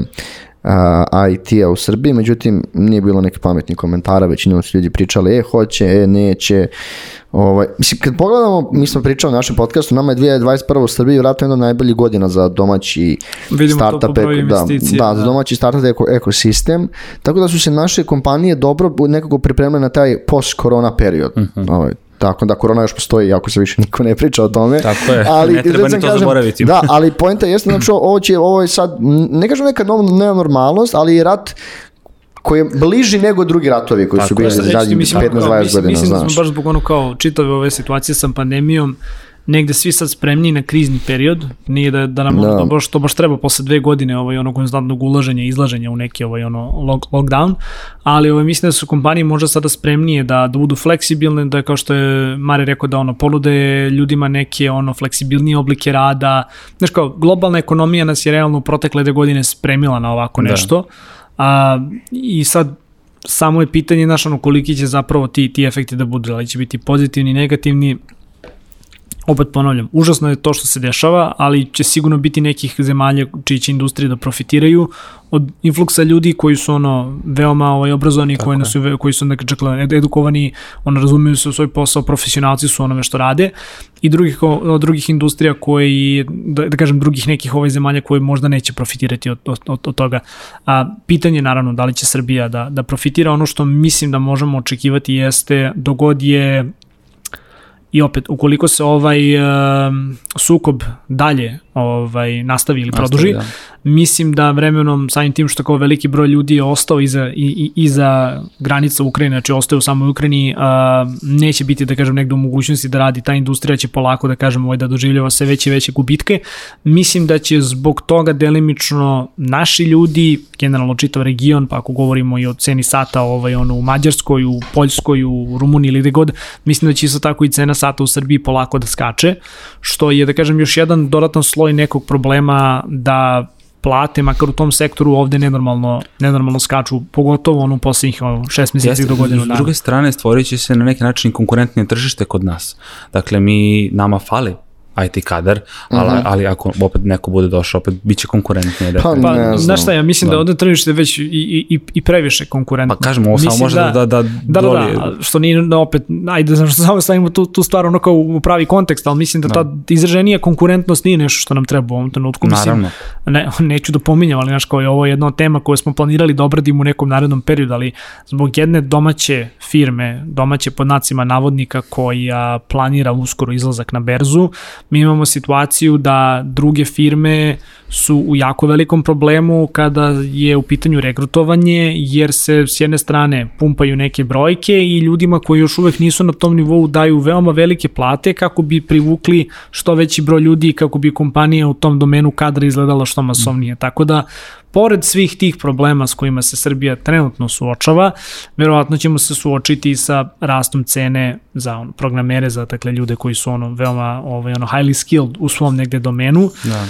a, IT-a u Srbiji, međutim nije bilo nekih pametnih komentara, većinom su ljudi pričali, e, hoće, e, neće. Ovaj, mislim, kad pogledamo, mi smo pričali u našem podcastu, nama je 2021. u Srbiji vratno jedna od najboljih godina za domaći Vidimo to po startup, eko- da, da, za da. domaći startup eko, ekosistem, tako da su se naše kompanije dobro nekako pripremile na taj post-korona period. Ovaj, tako da korona još postoji, ako se više niko ne priča o tome. Tako je, ali, ne treba ni to kažem, zaboraviti. Da, ali poenta jeste, znači ovo, će, ovo je sad, ne kažem neka nov- nenormalnost, ali je rat koji je bliži nego drugi ratovi koji su Tako bili Reći ti, zadnjih mislim, 15-20 kao, mislim, godina, mislim da smo baš zbog ono kao čitave ove situacije sa pandemijom negde svi sad spremni na krizni period, nije da, da nam Da. ono, to, baš, to baš treba posle dve godine ovaj, ono konstantnog ulaženja i izlaženja u neki ovaj, ono, lock, lockdown, ali ovaj, mislim da su kompanije možda sada spremnije da, da budu fleksibilne, da kao što je Mare rekao da ono ponude ljudima neke ono fleksibilnije oblike rada, znaš kao globalna ekonomija nas je realno u protekle dve godine spremila na ovako Da. nešto, a, i sad samo je pitanje znaš, ono, koliki će zapravo ti, ti efekti da budu, da li će biti pozitivni, negativni, opet ponavljam, užasno je to što se dešava, ali će sigurno biti nekih zemalja čiji će industrije da profitiraju od influksa ljudi koji su ono veoma ovaj obrazovani, koji su ve- koji su dakle ed- edukovani, ono razumiju se u svoj posao, profesionalci su onome što rade. I drugih od drugih industrija koji da, da kažem drugih nekih ovaj zemalja koji možda neće profitirati od, od, od, od toga. A pitanje je naravno da li će Srbija da da profitira, ono što mislim da možemo očekivati jeste dogod je I opet, ukoliko se ovaj um, sukob dalje ovaj nastavi ili Nastavi, produži, da. mislim da vremenom samim tim što kao veliki broj ljudi je ostao iza, i, i, iza granica Ukrajine, znači ostao u samoj Ukrajini, a, neće biti, da kažem, negde u mogućnosti da radi, ta industrija će polako, da kažem, ovaj, da doživljava sve veće i veće gubitke. Mislim da će zbog toga delimično naši ljudi, generalno čitav region, pa ako govorimo i o ceni sata ovaj, ono, u Mađarskoj, u Poljskoj, u Rumuniji ili gde god, mislim da će isto tako i cena sata u Srbiji polako da skače, što je, da kažem, još jedan dodatan sloj nekog problema da plate, makar u tom sektoru ovde nenormalno, nenormalno skaču, pogotovo ono u poslednjih ono, šest meseci do godinu S dana. druge strane, stvorit će se na neki način konkurentnije tržište kod nas. Dakle, mi, nama fali IT kadar, ali, Mhm. ali ako opet neko bude došao, opet bit će konkurentnije. Pa. Pa, Ne znam. znaš šta, ja mislim da, Da. da ovde tržište već i, i, i, i previše konkurentno. Pa kažemo, ovo samo može da, da, da, Da, da, doli- da, što nije da opet, ajde, znaš, što samo stavimo tu, tu stvar ono kao u pravi kontekst, ali mislim da, ta izraženija konkurentnost nije nešto što nam treba u ovom trenutku. Naravno. Mislim, ne, neću da pominjam, ali znaš, kao je ovo jedna od tema koju smo planirali da obradimo u nekom narednom periodu, ali zbog jedne domaće firme, domaće pod nacima navodnika koja planira uskoro izlazak na berzu, mi imamo situaciju da druge firme su u jako velikom problemu kada je u pitanju regrutovanje, jer se s jedne strane pumpaju neke brojke i ljudima koji još uvek nisu na tom nivou daju veoma velike plate kako bi privukli što veći broj ljudi i kako bi kompanija u tom domenu kadra izgledala što masovnije. Tako da, pored svih tih problema s kojima se Srbija trenutno suočava, verovatno ćemo se suočiti sa rastom cene za ono, programere, za dakle, ljude koji su ono veoma ovaj, ono, highly skilled u svom negde domenu. Da.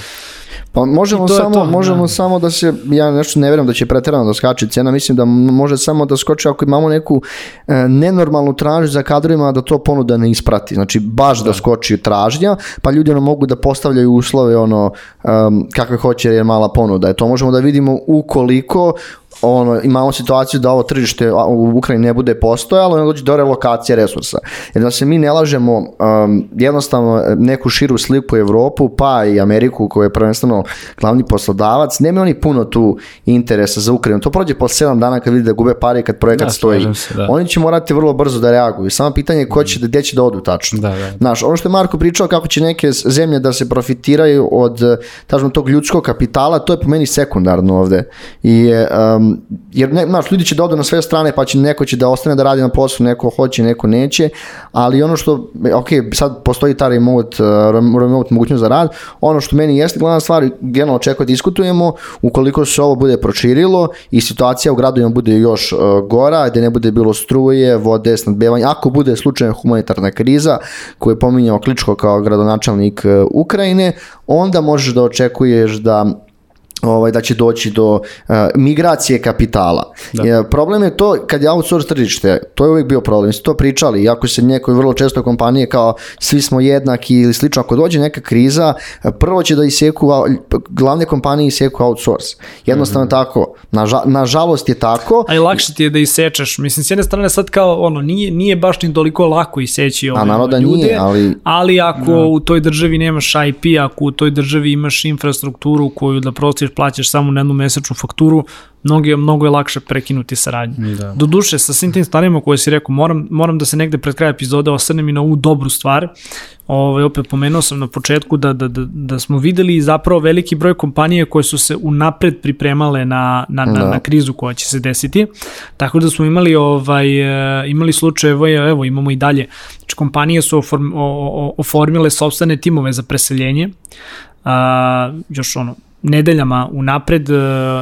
Pa možemo samo, to, možemo da. samo da se, ja nešto ne vjerujem da će preterano da skače cena, mislim da može samo da skoči ako imamo neku e, nenormalnu tražnju za kadrovima da to ponuda ne isprati. Znači baš da, skoči tražnja, pa ljudi ono mogu da postavljaju uslove ono um, kakve hoće jer je mala ponuda. E, to možemo da vidimo ukoliko ono, imamo situaciju da ovo tržište u Ukrajini ne bude postojalo, onda dođe do relokacije resursa. Jer da se mi ne lažemo, um, jednostavno neku širu sliku Evropu, pa i Ameriku, koja je prvenstveno glavni poslodavac, nema oni puno tu interesa za Ukrajinu. To prođe po 7 dana kad vidi da gube pare kad projekat Da, stoji. se, da. Oni će morati vrlo brzo da reaguju. Samo pitanje je ko će da, gde će da odu tačno. Da, da. Znaš, ono što je Marko pričao kako će neke zemlje da se profitiraju od tažno tog ljudskog kapitala, to je po meni sekundarno ovde. I um, Jer ne, znaš, ljudi će da odu na sve strane, pa će neko će da ostane da radi na poslu, neko hoće, neko neće, ali ono što, ok, sad postoji ta remote, uh, remote mogućnost za rad, ono što meni jeste glavna stvar, generalno očekuje da diskutujemo, ukoliko se ovo bude proširilo i situacija u gradovima bude još uh, gora, gde ne bude bilo struje, vode, snadbevanja, ako bude slučajna humanitarna kriza, koju je pominjao Kličko kao gradonačelnik uh, Ukrajine, onda možeš da očekuješ da ovaj, da će doći do uh, migracije kapitala. Da. Problem je to kad je outsource tržište, to je uvijek bio problem, ste to pričali, iako se nekoj vrlo često kompanije kao svi smo jednaki ili slično, ako dođe neka kriza, prvo će da iseku, glavne kompanije iseku outsource. Jednostavno mm -hmm. tako, Naža, nažalost je tako. A i lakše ti je da isečeš, mislim, s jedne strane sad kao, ono, nije, nije baš ni toliko lako iseći ove A da ljude, nije, ali... ali ako. Da. u toj državi nemaš IP, ako u toj državi imaš infrastrukturu koju da prosto plaćaš samo na jednu mesečnu fakturu, mnogo je, mnogo je lakše prekinuti saradnju. Da. Do duše, sa svim tim stvarima koje si rekao, moram, moram da se negde pred kraj epizode osrnem i na ovu dobru stvar. Ove, ovaj, opet pomenuo sam na početku da, da, da, da smo videli zapravo veliki broj kompanije koje su se unapred pripremale na, na, na, da. na krizu koja će se desiti. Tako da smo imali ovaj e, imali slučajeve, evo imamo i dalje. Znači kompanije su oform, o, o, oformile sobstvene timove za preseljenje. A, još ono nedeljama unapred uh,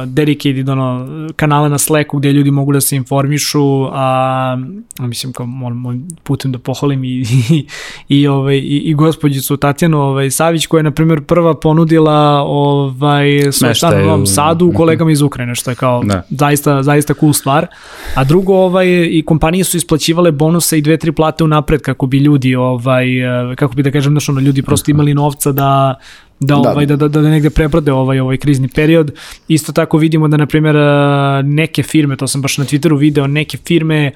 dedicated ono, kanale na Slacku gde ljudi mogu da se informišu, a, a mislim kao moram putem da pohvalim i, i, i, ovaj, i, i gospođicu Tatjanu ovaj, Savić koja je na primjer prva ponudila ovaj, svoj stan u Novom Sadu mhm. kolegama iz Ukrajine, što je kao da. zaista, zaista cool stvar. A drugo, ovaj, i kompanije su isplaćivale bonuse i dve, tri plate unapred kako bi ljudi, ovaj, kako bi da kažem, znaš, ono, ljudi prosto imali novca da da, da, ovaj, da, da, da negde prebrode ovaj, ovaj krizni period. Isto tako vidimo da, na primjer, neke firme, to sam baš na Twitteru video, neke firme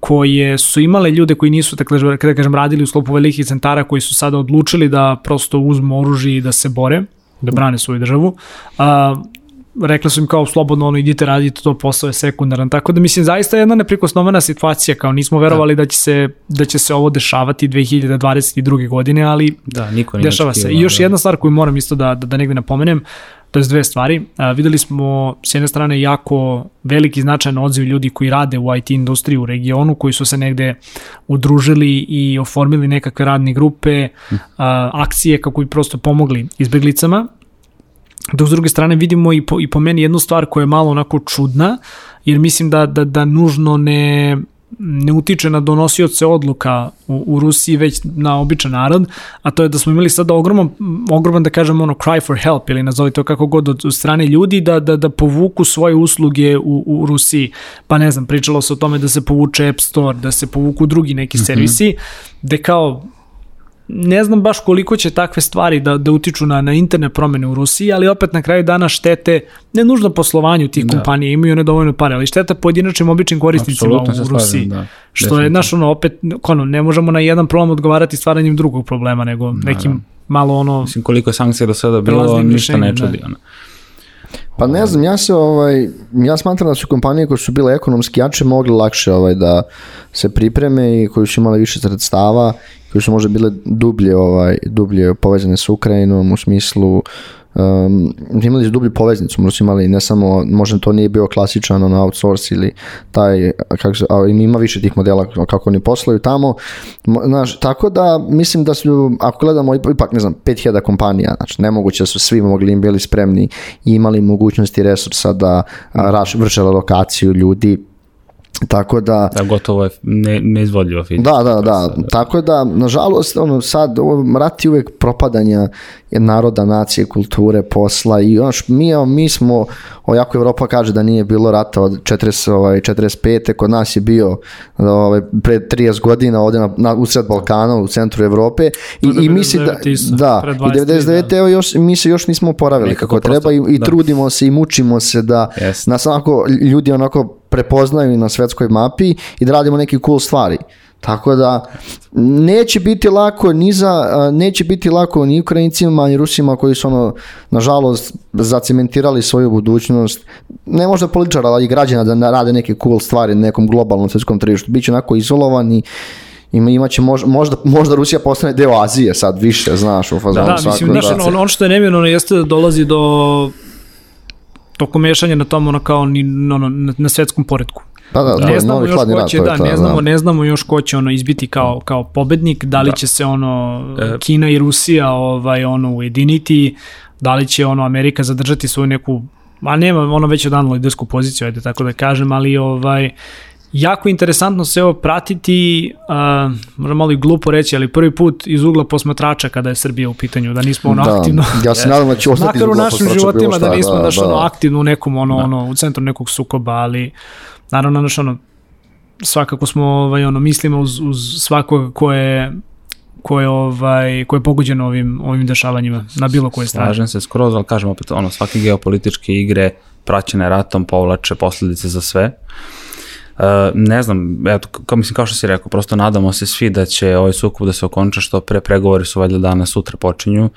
koje su imale ljude koji nisu, dakle, kada kažem, radili u sklopu velikih centara, koji su sada odlučili da prosto uzmu oružje i da se bore, da brane svoju državu. A, rekla su im kao slobodno ono idite radite to posao je sekundaran tako da mislim zaista jedna neprikosnovena situacija kao nismo verovali da, da će se da će se ovo dešavati 2022. godine ali da niko nije dešava se i još da. jedna stvar koju moram isto da da, da negde napomenem to je dve stvari. A, videli smo s jedne strane jako veliki značajan odziv ljudi koji rade u IT industriji u regionu, koji su se negde udružili i oformili nekakve radne grupe, a, akcije kako bi prosto pomogli izbeglicama Dok s druge strane vidimo i po, i po meni jednu stvar koja je malo onako čudna, jer mislim da, da, da nužno ne, ne utiče na donosioce odluka u, u Rusiji, već na običan narod, a to je da smo imali sada ogroman, ogroman da kažemo ono cry for help ili nazovite to kako god od, od strane ljudi da, da, da povuku svoje usluge u, u Rusiji. Pa ne znam, pričalo se o tome da se povuče App Store, da se povuku drugi neki mm -hmm. servisi, gde kao ne znam baš koliko će takve stvari da, da utiču na, na interne promene u Rusiji, ali opet na kraju dana štete ne nužno poslovanju tih da. kompanija, imaju one dovoljno pare, ali šteta pojedinačnim običnim korisnicima u, u Rusiji. Da. Što je, znaš, ono, opet, ono, ne možemo na jedan problem odgovarati stvaranjem drugog problema, nego da, nekim da. malo ono... Mislim, koliko sankcija do sada bilo, ništa ne čudi. Da. Ono. Pa ne znam, ja se ovaj, ja smatram da su kompanije koje su bile ekonomski jače mogli lakše ovaj, da se pripreme i koji su imali više sredstava koje su možda bile dublje, ovaj, dublje povezane sa Ukrajinom u smislu um, imali su dublju poveznicu, možda su imali ne samo, možda to nije bio klasičan on outsource ili taj, kako se, a, ima više tih modela kako oni poslaju tamo, znaš, tako da mislim da su, ako gledamo ipak, ne znam, 5000 kompanija, znači nemoguće da su svi mogli im bili spremni i imali mogućnosti resursa da raš, vrše lokaciju ljudi, Tako da... Da, gotovo je ne, neizvodljivo fizički. Da, da, da, da. Tako da, nažalost, ono, sad, ovo, rat je uvek propadanja naroda, nacije, kulture, posla i još, mi, mi smo, o, jako Evropa kaže da nije bilo rata od 40, ovaj, 45. Kod nas je bio ovaj, pre 30 godina ovde na, na, usred Balkana, u centru Evrope i, i mi se da, da, i 99. Da. Evo još, mi se još nismo oporavili kako treba i, i da. trudimo se i mučimo se da yes. nas onako ljudi onako prepoznaju na svetskoj mapi i da radimo neke cool stvari. Tako da neće biti lako ni za neće biti lako ni Ukrajincima ni Rusima koji su ono nažalost zacementirali svoju budućnost. Ne možda političara, ali i građana da rade neke cool stvari na nekom globalnom svetskom tržištu. Biće onako izolovani ima imaće možda, možda, možda Rusija postane deo Azije sad više, znaš, u fazonu da, da, mislim, znaš, da, on što je nemjerno jeste da dolazi do toliko mešanja na tom ono kao ni, ono, na, na svetskom poredku. Da, da, ne je znamo još ko će, da, to, ne znamo, ne znamo još ko će ono izbiti kao, kao pobednik, da li Da. će se ono E. Kina i Rusija ovaj ono ujediniti, da li će ono Amerika zadržati svoju neku a nema ono već odavno lidersku poziciju, ajde tako da kažem, ali ovaj jako interesantno se ovo pratiti, uh, možda malo i glupo reći, ali prvi put iz ugla posmatrača kada je Srbija u pitanju, da nismo ono Da, aktivno ja se nadam da će ostati makar u našim posmatrača životima da šta, nismo da, daš da. ono aktivno u nekom ono, ono u centru nekog sukoba, ali naravno naš ono svakako smo ovaj ono mislimo uz, uz svakog ko je ko je ovaj ko je pogođen ovim ovim dešavanjima na bilo koje strane. Slažem se skroz, ali kažem opet, ono, svake geopolitičke igre praćene ratom povlače posledice za sve. Uh, ne znam, eto, kao, mislim, kao što si rekao, prosto nadamo se svi da će ovaj sukob da se okonča što pre, pregovori su valjda danas, sutra počinju.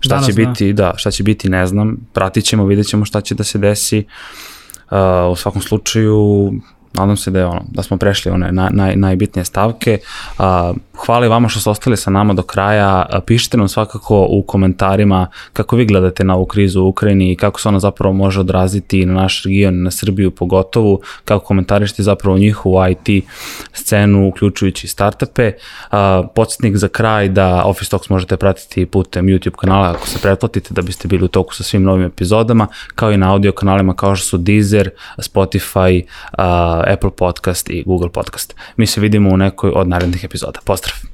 Šta Danas, će da. biti, da, šta će biti, ne znam, pratit ćemo, vidjet ćemo šta će da se desi. Uh, u svakom slučaju, nadam se da je ono, da smo prešli one naj, naj, najbitnije stavke. A, hvala i vama što ste ostali sa nama do kraja. A, pišite nam svakako u komentarima kako vi gledate na ovu krizu u Ukrajini i kako se ona zapravo može odraziti na naš region, na Srbiju pogotovo, kako komentarišete zapravo njihovu IT scenu, uključujući startupe. A, podsjetnik za kraj da Office Talks možete pratiti putem YouTube kanala ako se pretplatite da biste bili u toku sa svim novim epizodama, kao i na audio kanalima kao što su Deezer, Spotify, uh, Apple Podcast i Google Podcast. Mi se vidimo u nekoj od narednih epizoda. Pozdrav!